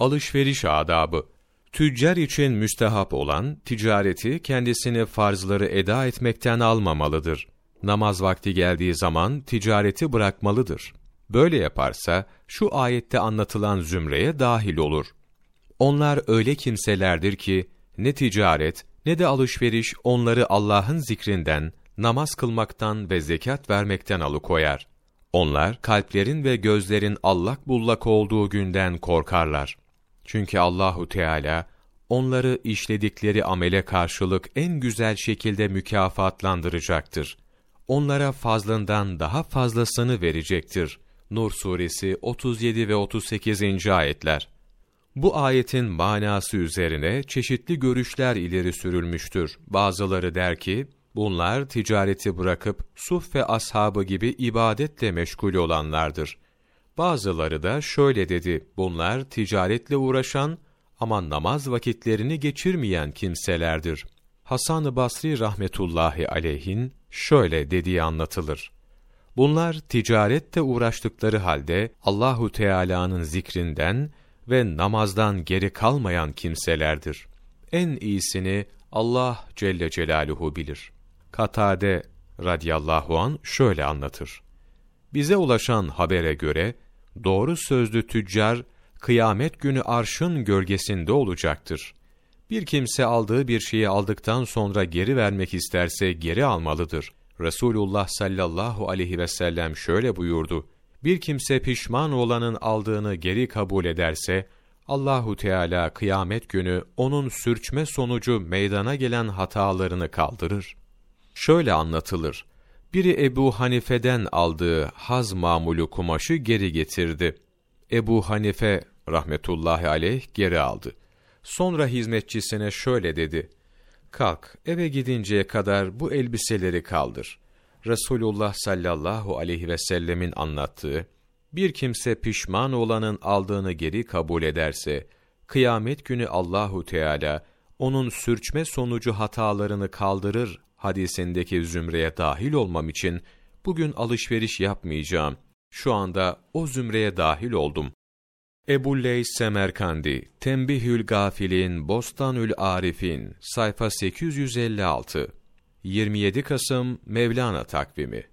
Alışveriş adabı Tüccar için müstehap olan, ticareti kendisini farzları eda etmekten almamalıdır. Namaz vakti geldiği zaman ticareti bırakmalıdır. Böyle yaparsa, şu ayette anlatılan zümreye dahil olur. Onlar öyle kimselerdir ki, ne ticaret, ne de alışveriş onları Allah'ın zikrinden, namaz kılmaktan ve zekat vermekten alıkoyar. Onlar, kalplerin ve gözlerin allak bullak olduğu günden korkarlar. Çünkü Allahu Teala onları işledikleri amele karşılık en güzel şekilde mükafatlandıracaktır. Onlara fazlından daha fazlasını verecektir. Nur suresi 37 ve 38. ayetler. Bu ayetin manası üzerine çeşitli görüşler ileri sürülmüştür. Bazıları der ki, bunlar ticareti bırakıp suf ve ashabı gibi ibadetle meşgul olanlardır. Bazıları da şöyle dedi, bunlar ticaretle uğraşan ama namaz vakitlerini geçirmeyen kimselerdir. Hasan-ı Basri rahmetullahi aleyhin şöyle dediği anlatılır. Bunlar ticarette uğraştıkları halde Allahu Teala'nın zikrinden ve namazdan geri kalmayan kimselerdir. En iyisini Allah Celle Celaluhu bilir. Katade radıyallahu an şöyle anlatır. Bize ulaşan habere göre doğru sözlü tüccar kıyamet günü arşın gölgesinde olacaktır. Bir kimse aldığı bir şeyi aldıktan sonra geri vermek isterse geri almalıdır. Resulullah sallallahu aleyhi ve sellem şöyle buyurdu. Bir kimse pişman olanın aldığını geri kabul ederse, Allahu Teala kıyamet günü onun sürçme sonucu meydana gelen hatalarını kaldırır. Şöyle anlatılır. Biri Ebu Hanife'den aldığı haz mamulu kumaşı geri getirdi. Ebu Hanife rahmetullahi aleyh geri aldı. Sonra hizmetçisine şöyle dedi. Kalk, eve gidinceye kadar bu elbiseleri kaldır. Resulullah sallallahu aleyhi ve sellemin anlattığı, bir kimse pişman olanın aldığını geri kabul ederse, kıyamet günü Allahu Teala onun sürçme sonucu hatalarını kaldırır hadisindeki zümreye dahil olmam için bugün alışveriş yapmayacağım. Şu anda o zümreye dahil oldum. Ebu Leys Semerkandi, Tembihül Gafilin, Bostanül Arifin, sayfa 856, 27 Kasım Mevlana takvimi